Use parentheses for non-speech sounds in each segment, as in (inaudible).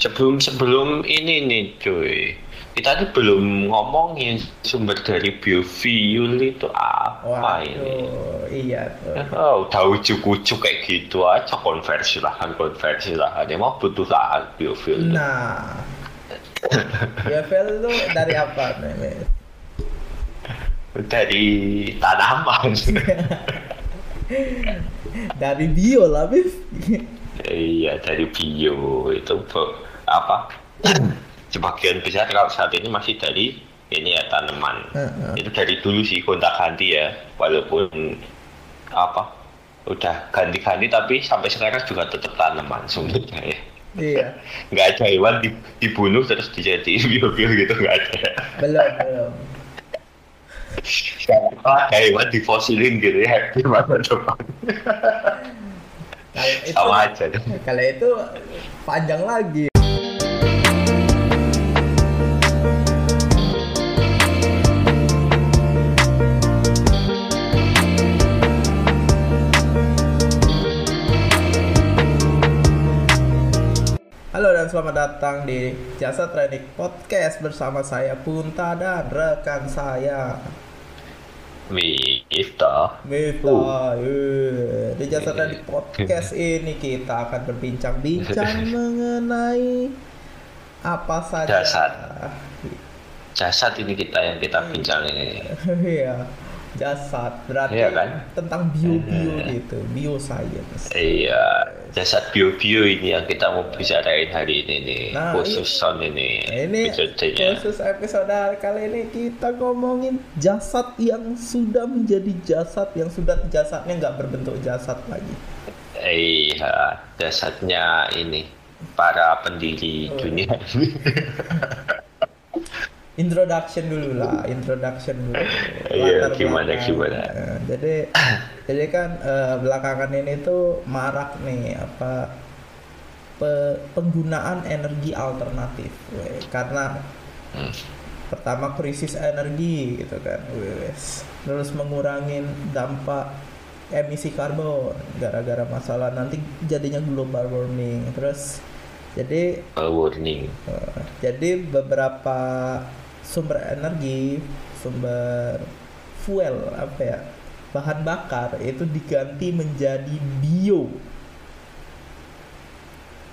sebelum sebelum ini nih cuy kita tuh belum ngomongin sumber dari biofuel itu apa Waduh, ini iya tuh. Oh, udah ujuk-ujuk kayak gitu aja konversi lahan konversi lahan emang butuh lahan biofuel. Nah, biofuel itu dari apa nih? dari tanaman (laughs) Dari bio lah, Bif. iya dari bio itu apa (clears throat) sebagian besar kalau saat ini masih dari ini ya tanaman Heeh. itu dari dulu sih gonta ganti ya walaupun apa udah ganti-ganti tapi sampai sekarang juga tetap tanaman sumbernya ya Iya, (laughs) nggak ada hewan di- dibunuh terus dijadiin (laughs) bio-bio gitu nggak ada belum (laughs) belum. Ada hewan difosilin gitu ya gimana coba Kalau itu, sama aja deh. kalau itu panjang lagi. Selamat datang di Jasa Training Podcast. Bersama saya Punta dan rekan saya. Miftah. Mita, eh, di jasa tadi podcast (laughs) ini kita akan berbincang-bincang mengenai apa saja. Jasad. jasad ini kita yang kita bincang ini. (laughs) Iya, jasad. Berarti Iya kan? tentang bio-bio gitu, bioscience. iya jasad bio-bio ini yang kita mau bicarain hari ini nih Nah, khusus sound ini Ini episodenya. khusus episode kali ini kita ngomongin jasad yang sudah menjadi jasad yang sudah jasadnya nggak berbentuk jasad lagi. iya jasadnya ini para pendiri Oh, dunia. ini (laughs) introduction dulu lah introduction dulu Iya, gimana, belakang. gimana? Eh, jadi (clears throat) jadi kan eh, belakangan ini tuh marak nih apa pe- penggunaan energi alternatif weh. karena Hmm. pertama krisis energi gitu kan wes terus mengurangin dampak emisi karbon gara-gara masalah nanti jadinya global warming terus jadi Uh, warning Uh, jadi beberapa sumber energi, sumber fuel apa ya, bahan bakar itu diganti menjadi bio.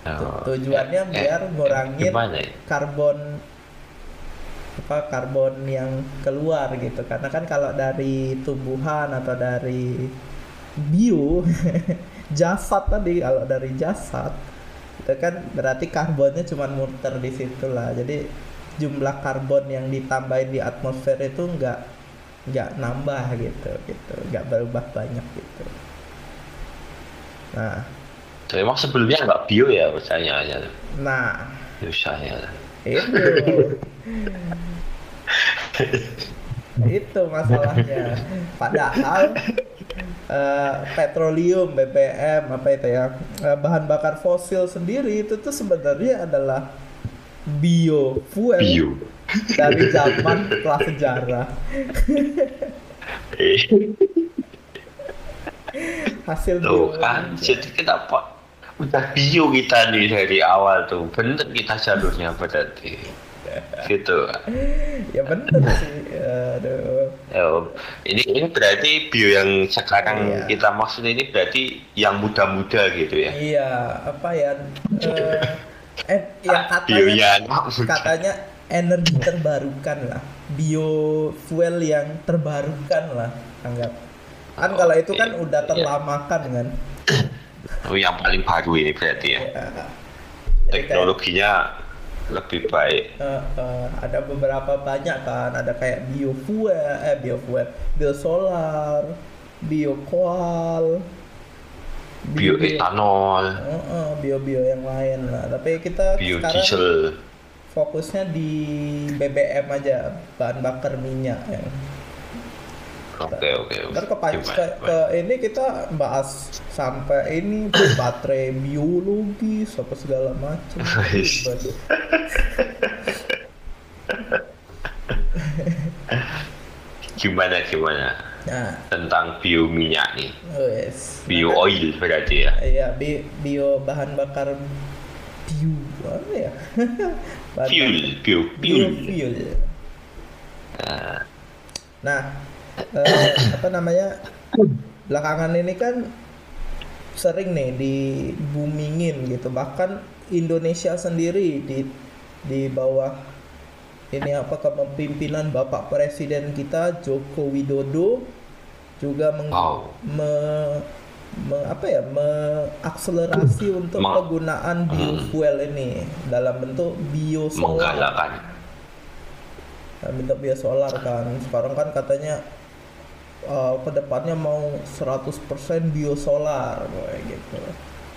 Oh, Tujuannya eh, biar eh, ngurangin gimana ya? karbon apa karbon yang keluar gitu. Karena kan kalau dari tumbuhan atau dari bio (laughs) jasad tadi kalau dari jasad itu kan berarti karbonnya cuma muter di situ lah. Jadi jumlah karbon yang ditambahin di atmosfer itu nggak nggak nambah gitu gitu. Nggak berubah banyak gitu. Nah, So, emang sebelumnya nggak bio ya pertanyaannya nah. Susahnya itu. (laughs) Itu masalahnya. Padahal eh, petroleum BBM apa itu ya eh, bahan bakar fosil sendiri itu tuh sebenarnya adalah biofuel bio dari zaman prasejarah Eh, hasil Tuh kan, jadi kenapa udah bio kita nih dari awal tuh, bener kita jalurnya berarti. Gitu. ya bener sih aduh Ya, ini ini berarti bio yang sekarang Iya. kita maksud ini berarti yang muda-muda gitu ya. iya apa ya eh, eh yang katanya Bionya anak muda. katanya energi terbarukan lah biofuel yang terbarukan lah anggap kan kalau itu kan udah iya. terlamakan kan Oh, yang paling baru ini berarti ya. Ya. Kayak, Teknologinya lebih baik. eh, eh, ada beberapa banyak kan ada kayak biofuel eh biofuel biosolar biokoal Bioetanol, bio bio yang lain lah tapi kita sekarang biodiesel. fokusnya di BBM aja bahan bakar minyak ya. Oke, oke. oke. Ntar ke, ke, ke ini kita bahas sampai ini baterai biologis apa segala macam. (laughs) Gimana gimana Nah, tentang bio minyak nih, wes. bio oil berarti ya. Iya, bi- bio bahan bakar bio apa ya? (laughs) Bahan fuel bio fuel Biofuel. Nah, Nah, eh, apa namanya? Belakangan ini kan sering nih dibumingin gitu. Bahkan Indonesia sendiri di di bawah ini apa kepemimpinan Bapak Presiden kita Joko Widodo juga meng, Wow. me- me- apa ya mengakselerasi untuk Ma- penggunaan biofuel ini dalam bentuk biosolar. Menggalakkan. Dalam bentuk biosolar kan. Sekarang kan katanya uh, ke depannya mau 100% biosolar kayak gitu.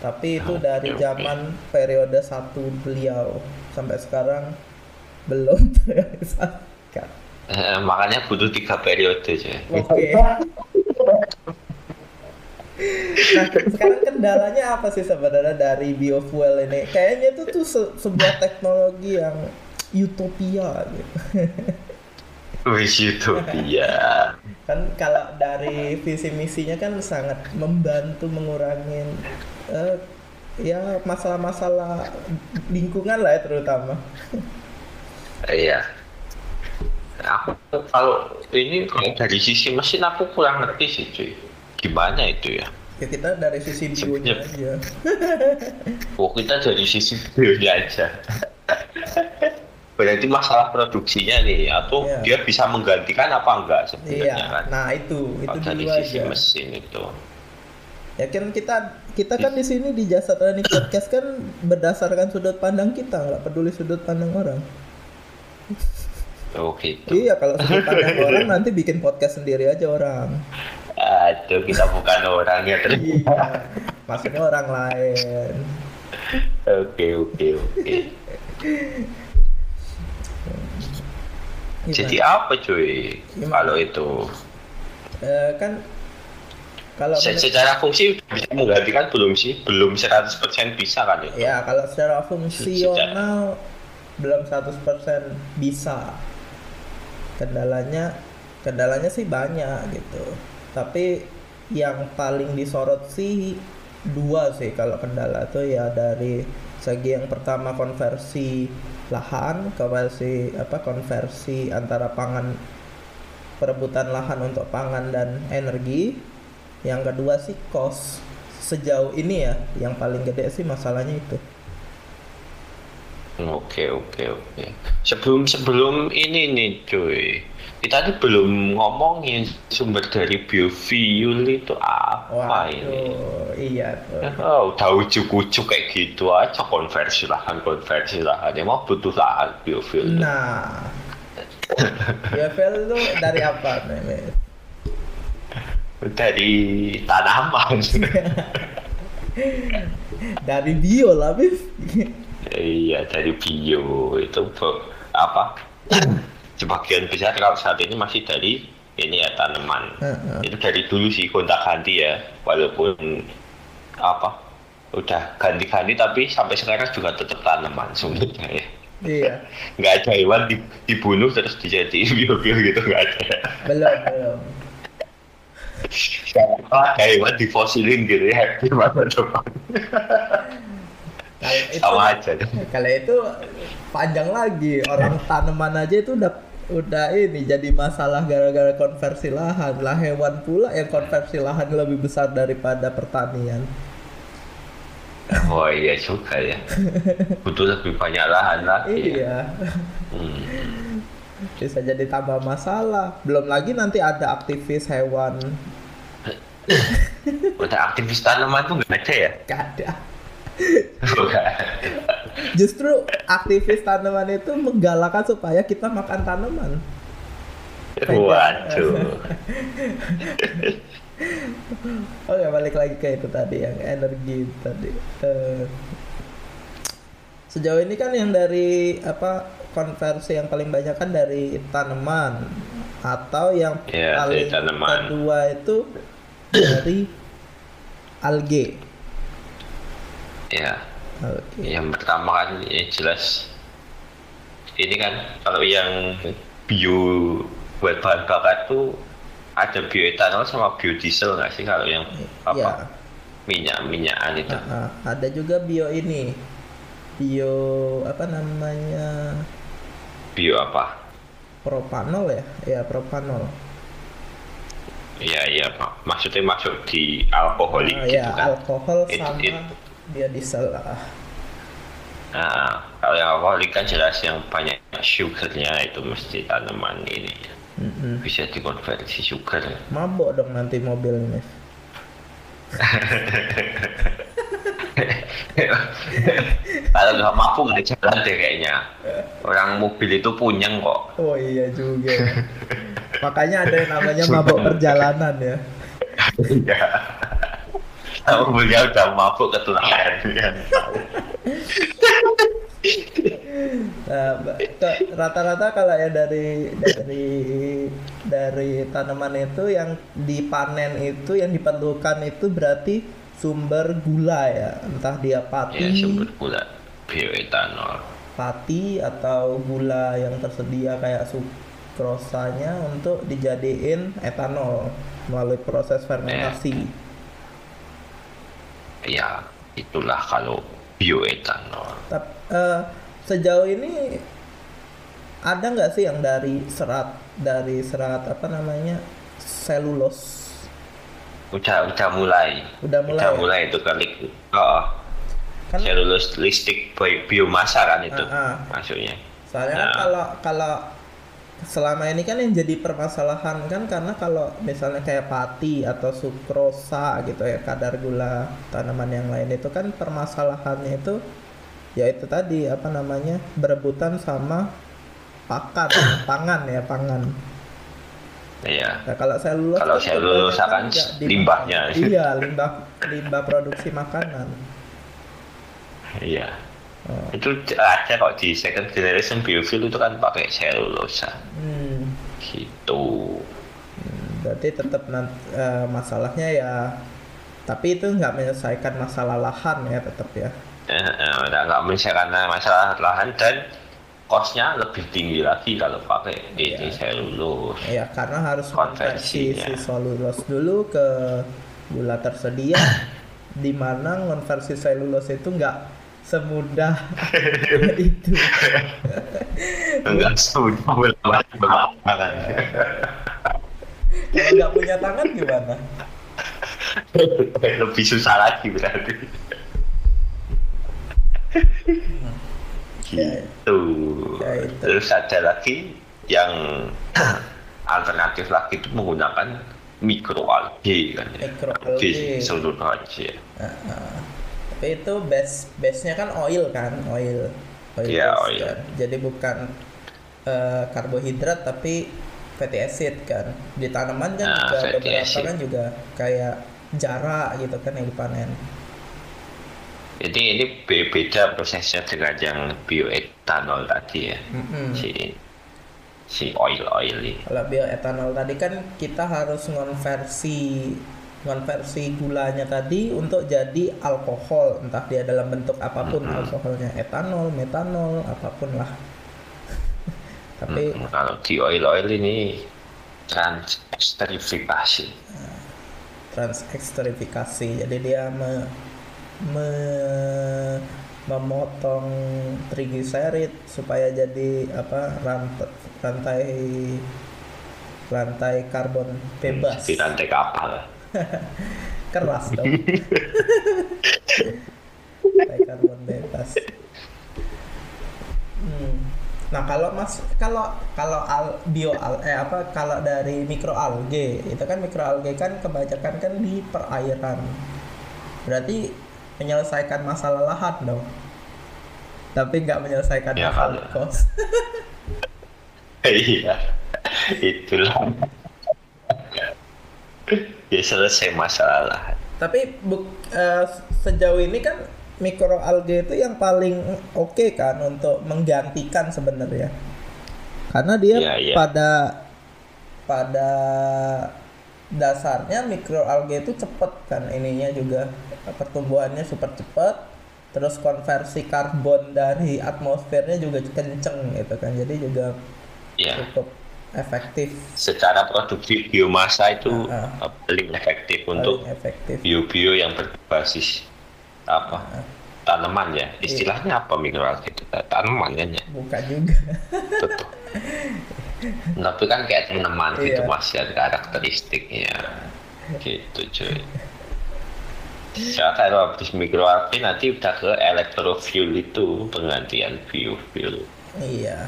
Tapi itu dari zaman periode satu beliau sampai sekarang belum (laughs) terrealisasikan. Eh, makanya butuh tiga periode aja oke nah sekarang kendalanya apa sih sebenarnya dari biofuel ini? Kayaknya itu tuh se- sebuah teknologi yang utopia gitu. Wis utopia. Kan kalau dari visi misinya kan sangat membantu mengurangi eh, ya masalah-masalah lingkungan lah ya terutama. Iya. Aku kalau ini dari sisi mesin aku kurang ngerti sih cuy gimana itu ya? Ya kita dari sisi bionya (laughs) aja. Oh kita dari sisi bionya aja. Berarti masalah produksinya nih atau Iya. dia bisa menggantikan apa enggak sebenarnya iya kan? nah itu itu kalau dari dulu sisi aja. mesin itu. Ya kan kita kita kan di sini di jasa training podcast kan berdasarkan sudut pandang kita nggak peduli sudut pandang orang. Oh gitu. Iya kalau sudut pandang (laughs) orang nanti bikin podcast sendiri aja orang aduh kita bukan orangnya terus iya maksudnya orang lain. Oke oke oke. Jadi apa cuy Gimana? kalau itu? Eh, kan kalau Se- secara fungsi bisa menggantikan belum sih? Belum 100% bisa kan itu? Ya kalau secara fungsional belum 100% bisa. Kendalanya kendalanya sih banyak gitu tapi yang paling disorot sih dua sih kalau kendala tuh ya dari segi yang pertama konversi lahan konversi apa konversi antara pangan perebutan lahan untuk pangan dan energi. Yang kedua sih cost. Sejauh ini ya yang paling gede sih masalahnya itu. Oke oke oke. Sebelum sebelum ini nih cuy, kita tuh belum ngomongin sumber dari biofuel itu apa ini? Waduh, iya tuh. Oh, udah ujuk-ujuk kayak gitu aja konversi lahan konversi lahan. Emang butuh lahan biofuel. Nah, (laughs) biofuel itu dari apa nih? Dari tanaman. (laughs) Dari bio lah, Bif. iya dari bio itu apa? (laughs) Sebagian besar kalau saat ini masih dari ini ya tanaman. Heeh. itu dari dulu sih gonta ganti ya walaupun apa udah ganti-ganti tapi sampai sekarang juga tetap tanaman sebenarnya ya. Iya, (laughs) nggak ada hewan di- dibunuh terus dijadiin (laughs) bio-bio gitu nggak ada belum belum. Ada hewan difosilin gitu ya (laughs) gimana coba Kalau itu, sama aja kalau itu panjang lagi. Orang tanaman aja itu udah udah ini jadi masalah gara-gara konversi lahan. Lah hewan pula yang konversi lahan lebih besar daripada pertanian. oh iya juga ya (laughs) butuh lebih banyak lahan lagi ya. Iya. Hmm. bisa jadi tambah masalah belum lagi nanti ada aktivis hewan udah aktivis tanaman tuh nggak ada ya Gak ada. Justru aktivis tanaman itu menggalakkan supaya kita makan tanaman. Waduh. (laughs) Oke balik lagi ke itu tadi yang energi tadi. Eh, sejauh ini kan yang dari apa konversi yang paling banyak kan dari tanaman. Atau yang dari paling tanaman. kedua itu dari alge ya. Alge yang pertama kan ya jelas. Ini kan kalau yang bio buat bahan bakar tuh ada bioetanol sama biodiesel nggak sih kalau yang ya apa? Minyak minyakan itu? Nah, ada juga bio ini. Bio apa namanya? Bio apa? Propanol ya? Ya propanol. Iya iya pak. Maksudnya masuk di alkoholik Ah, gitu ya kan? alkohol It- sama it- biodiesel lah nah kalau yang alkoholik kan jelas yang banyak sugarnya itu mesti tanaman ini Mm-mm. bisa dikonversi sugar mabok dong nanti mobil ini (laughs) kalau nggak mampu nggak jalan deh kayaknya. Orang mobil itu punyeng kok. Oh iya juga. Makanya ada yang namanya mabok (laughs) perjalanan ya. Iya. Kalau mobilnya udah mabuk ketularan. Nah, rata-rata kalau ya dari dari dari tanaman itu yang dipanen itu yang diperlukan itu berarti sumber gula ya entah dia pati Ya sumber gula bioetanol. pati atau gula yang tersedia kayak sukrosanya untuk dijadiin etanol melalui proses fermentasi. Ya itulah kalau bioetanol. Tapi eh, sejauh ini ada nggak sih yang dari serat dari serat apa namanya selulos? Udah udah mulai. Udah mulai Udah ya? mulai itu kali. Oh, Kan selulus listik bi- biomasa kan itu Ah, ah. maksudnya. soalnya kan Nah. kalau kalau selama ini kan yang jadi permasalahan kan karena kalau misalnya kayak pati atau sukrosa gitu ya kadar gula tanaman yang lain itu kan permasalahannya itu ya itu tadi apa namanya berebutan sama pakan pangan ya pangan Iya. Nah, kalau selulus Kalau selulosa kan nggak dimakan. limbahnya. Iya, limbah limbah produksi makanan. Iya. Oh, Itu ada kok di second generation biofuel itu kan pakai selulosa. hmm, Gitu. berarti tetap nan- eh, masalahnya ya tapi itu nggak menyelesaikan masalah lahan ya tetap ya. Eh, eh, udah nggak menyelesaikan masalah lahan dan kosnya lebih tinggi lagi kalau pakai ini Iya. selulus. Ya karena harus konversi Konversinya. si selulus dulu ke gula tersedia di mana konversi selulus itu nggak semudah (laughs) itu. Enggak sudah berlama kan. Kalau nggak punya tangan gimana? lebih susah lagi berarti. Ya, gitu. Ya, itu. Terus ada lagi yang alternatif lagi itu menggunakan mikroalgae kan ya. Mikroalgae. Di seluruh aja. Heeh. Tapi itu base base-nya kan oil kan, oil. Oil. Iya, base oil. kan. Jadi bukan eh, karbohidrat tapi fatty acid kan. Di tanaman kan Nah, juga beberapa acid. kan juga kayak jarak gitu kan yang dipanen. Jadi ini be- beda prosesnya dengan yang bioetanol tadi ya. Mm-mm. Si si oil oil ini. Kalau bioetanol tadi kan kita harus ngonversi ngonversi gulanya tadi untuk jadi alkohol, entah dia dalam bentuk apa pun Mm-mm. alkoholnya, etanol, metanol, apa pun lah. (laughs) Tapi Hmm, kalau di oil oil ini transesterifikasi. transekstrifikasi jadi dia me, me- memotong trigliserid supaya jadi apa rantai rantai rantai karbon bebas Di rantai kapal. (laughs) keras dong (laughs) rantai karbon bebas Hmm. nah kalau mas kalau kalau al, bio al, eh apa kalau dari mikroalge itu kan mikroalge kan kebanyakan kan di perairan berarti menyelesaikan masalah lahan dong tapi nggak menyelesaikan Ya, masalah kalau- kos (laughs) Iya. Itulah. Ya selesai masalah. Tapi buk, eh, sejauh ini kan mikroalgae itu yang paling oke kan untuk menggantikan sebenarnya. Karena dia Iya, iya. pada pada dasarnya mikroalgae itu cepet kan ininya juga pertumbuhannya super cepet terus konversi karbon dari atmosfernya juga kenceng gitu kan jadi juga Ya, cukup efektif secara produksi biomasa itu uh, paling efektif untuk paling efektif bio-bio yang berbasis apa tanaman ya. Istilahnya apa mikroalga itu? Tanaman kan ya. bukan juga Betul. Tapi kan kayak tanaman gitu Iya. masih ada karakteristiknya. Gitu cuy. Ya kalau habis mikroalga nanti udah ke elektrofuel itu penggantian biofuel. iya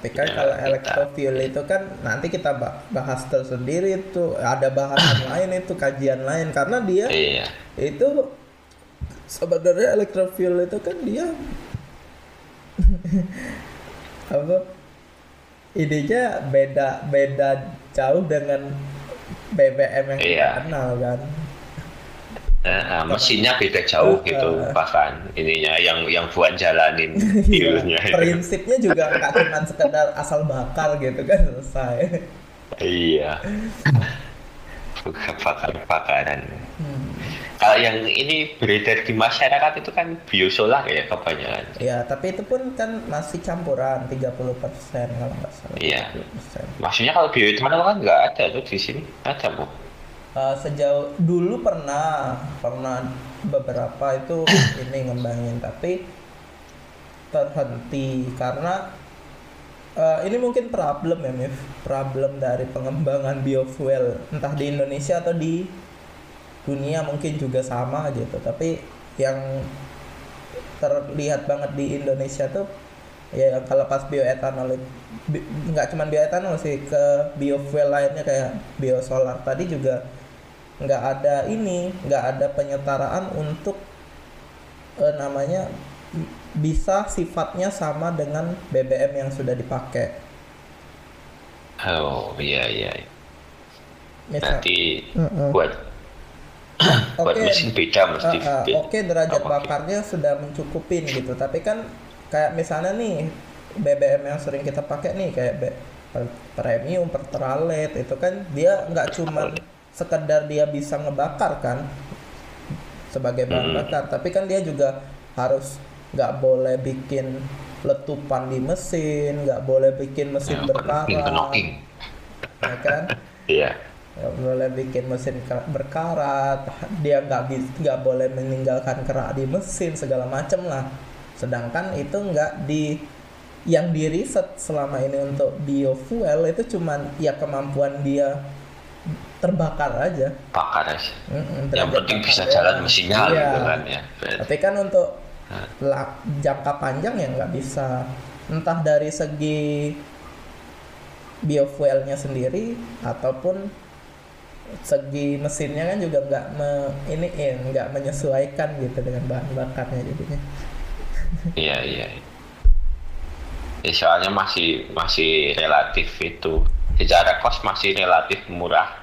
tapi kan Ya, kalau kita- elektrofuel itu kan nanti kita ba- bahas tersendiri itu ada bahasan (laughs) lain itu kajian lain karena dia Iya. itu sebenarnya elektrofuel itu kan dia (laughs) apa idenya beda beda jauh dengan BBM yang kita Iya. kenal kan Nah, mesinnya beda jauh gitu Uh, bahkan ininya yang yang buat jalanin (laughs) Iya, prinsipnya juga nggak cuma sekedar asal bakar gitu kan selesai Iya. Bukan bakar-bakaran. Hmm. Kalau yang ini beredar di masyarakat itu kan biosolar ya kebanyakan. ya tapi itu pun kan masih campuran 30% kalau nggak salah Iya. 30%. Maksudnya kalau bioetanol kan nggak ada tuh di sini. Ada bu? Eh, sejauh dulu pernah pernah beberapa itu (coughs) ini ngembangin tapi terhenti karena eh, ini mungkin problem ya Mif problem dari pengembangan biofuel entah di Indonesia atau di dunia mungkin juga sama gitu. Tapi yang terlihat banget di Indonesia tuh ya kalau pas bioetanol itu- bi- nggak cuma bioetanol sih ke biofuel lainnya kayak biosolar. Tadi juga nggak ada ini nggak ada penyetaraan untuk eh, namanya bisa sifatnya sama dengan BBM yang sudah dipakai Oh iya iya. Misal- Nanti Heeh. buat (coughs) buat Oke. mesin beda mesti. Eh, beda. oke derajat Oke. bakarnya sudah mencukupin gitu tapi kan kayak misalnya nih BBM yang sering kita pakai nih kayak B- premium pertalite itu kan dia nggak cuma sekedar dia bisa ngebakar kan sebagai bahan Hmm. bakar. Tapi kan dia juga harus nggak boleh bikin letupan di mesin nggak boleh bikin mesin Ya, berkarat. ya kan? Iya. nggak boleh bikin mesin berkarat. Dia nggak nggak boleh meninggalkan kerak di mesin segala macem lah. Sedangkan itu nggak di yang di riset selama ini untuk biofuel itu cuman ya kemampuan dia terbakar aja Bakar aja. Mm-mm, Yang penting bisa doang. jalan mesinnya Iya. gitu kan ya. Tapi kan untuk Nah. jangka panjang ya nggak bisa entah dari segi biofuelnya sendiri ataupun segi mesinnya kan juga nggak me, ini nggak menyesuaikan gitu dengan bahan bakarnya jadinya Iya iya. Ya, soalnya masih masih relatif itu secara kos masih relatif murah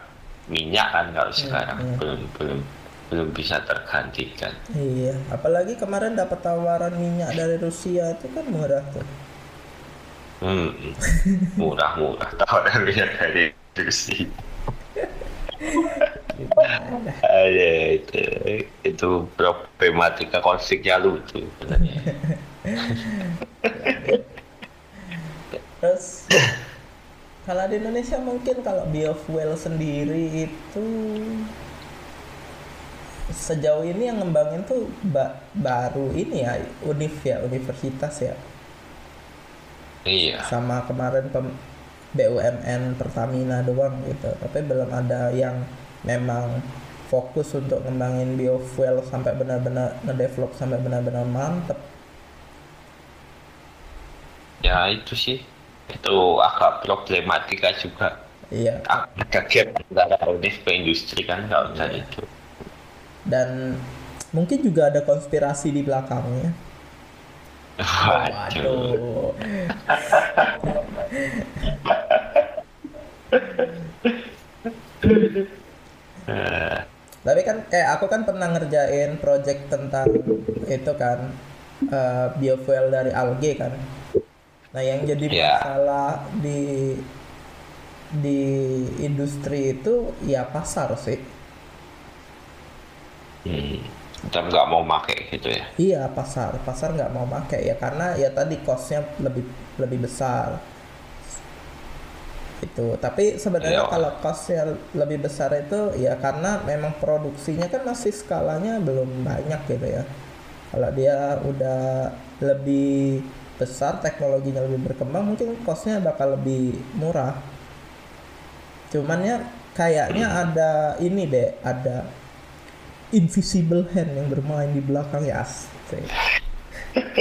minyak kan kalau sekarang hmm. belum belum belum bisa tergantikan. iya apalagi kemarin dapat tawaran minyak dari Rusia itu kan murah tuh Hmm, murah murah (laughs) tawaran minyak dari Rusia. Ada itu itu problematika konfliknya lucu sebenarnya. (laughs) Terus kalau di Indonesia mungkin kalau biofuel sendiri itu sejauh ini yang ngembangin tuh ba- baru ini ya univ ya universitas ya. Iya. sama kemarin pem- BUMN Pertamina doang gitu. Tapi belum ada yang memang fokus untuk ngembangin biofuel sampai benar-benar ngedevelop sampai benar-benar mantep. Ya itu sih itu agak problematika juga. iya Ada gap antara univ ke industri kan kalau misalnya itu. dan mungkin juga ada konspirasi di belakangnya Waduh. Waduh. (laughs) Tapi kan kayak aku kan pernah ngerjain project tentang itu kan eh, biofuel dari alge kan. Nah yang jadi Iya. masalah di di industri itu ya pasar sih. hmm, kita nggak mau pakai gitu ya. Iya pasar, pasar nggak mau pakai ya karena ya tadi costnya lebih lebih besar. Itu. Tapi sebenarnya Iya. kalau costnya lebih besar itu ya karena memang produksinya kan masih skalanya belum banyak gitu ya. kalau dia udah lebih besar teknologinya lebih berkembang mungkin costnya bakal lebih murah cuman ya kayaknya ada ini deh ada invisible hand yang bermain di belakang ya asik. (laughs)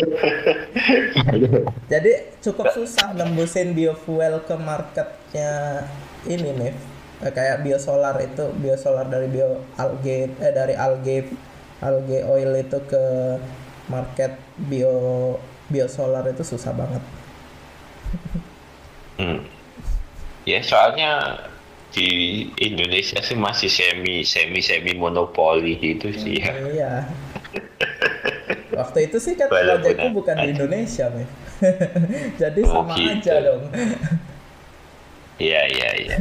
jadi cukup susah nembusin biofuel ke marketnya ini nih Eh, kayak biosolar itu biosolar dari bio algae eh dari algae algae oil itu ke market bio biosolar itu susah banget (laughs) Hmm. Ya soalnya di Indonesia sih masih semi semi semi monopoli gitu sih ya. iya (laughs) waktu itu sih kan proyekku bukan di. Indonesia (laughs) jadi Oh, sama gitu. aja dong Iya iya iya.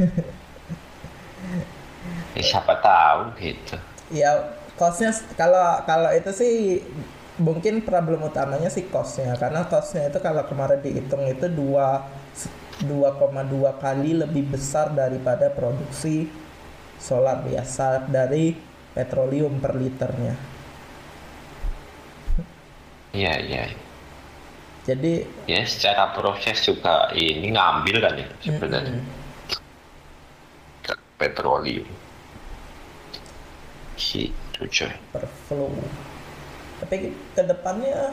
Ya, siapa tahu gitu. ya costnya kalau kalau itu sih mungkin problem utamanya sih costnya karena costnya itu kalau kemarin dihitung itu dua 2,2 kali lebih besar daripada produksi solar biasa dari petroleum per liternya Iya iya. jadi Ya secara proses juga ini ngambil kan ya sebenarnya mm-mm. petroleum. Gitu coy. per flow. Tapi ke depannya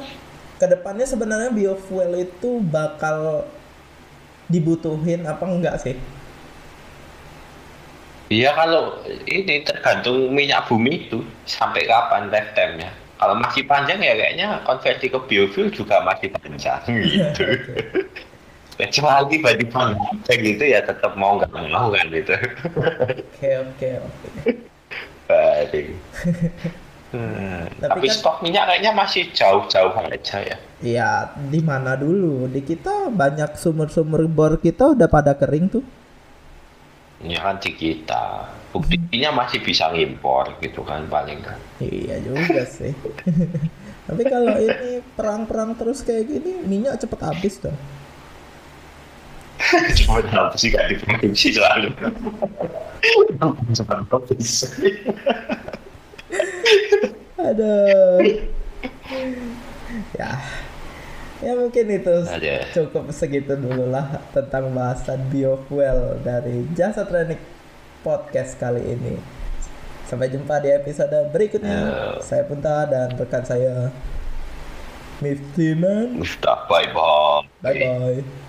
ke depannya sebenarnya biofuel itu bakal dibutuhin apa enggak sih? Iya kalau ini tergantung minyak bumi itu sampai kapan lifetime-nya. Kalau masih panjang ya kayaknya konversi ke biofuel juga masih panjang (laughs) gitu. Kecuali tiba-tiba kayak gitu ya tetap mau nggak mau kan gitu. Oke oke oke. Baik. (laughs) Hmm, Tapi tapi kan- stok minyak kayaknya masih jauh-jauh aja ya. Ya di mana dulu? Di kita banyak sumur-sumur bor kita udah pada kering tuh. Ya kan di kita. Buktinya masih bisa ngimpor gitu kan paling kan. Iya juga (laughs) sih. (laughs) Tapi kalau ini perang-perang terus kayak gini minyak cepet habis dong. (laughs) Cuma kenapa sih gak diproduksi selalu? Cepat habis. Aduh. ya. Ya mungkin itu Ada. cukup segitu dulu lah tentang bahasan biofuel dari Jasa Training Podcast kali ini. Sampai jumpa di episode berikutnya. Ya. Saya Punta dan rekan saya Miftiman. Mustafa, bye bye. Bye bye.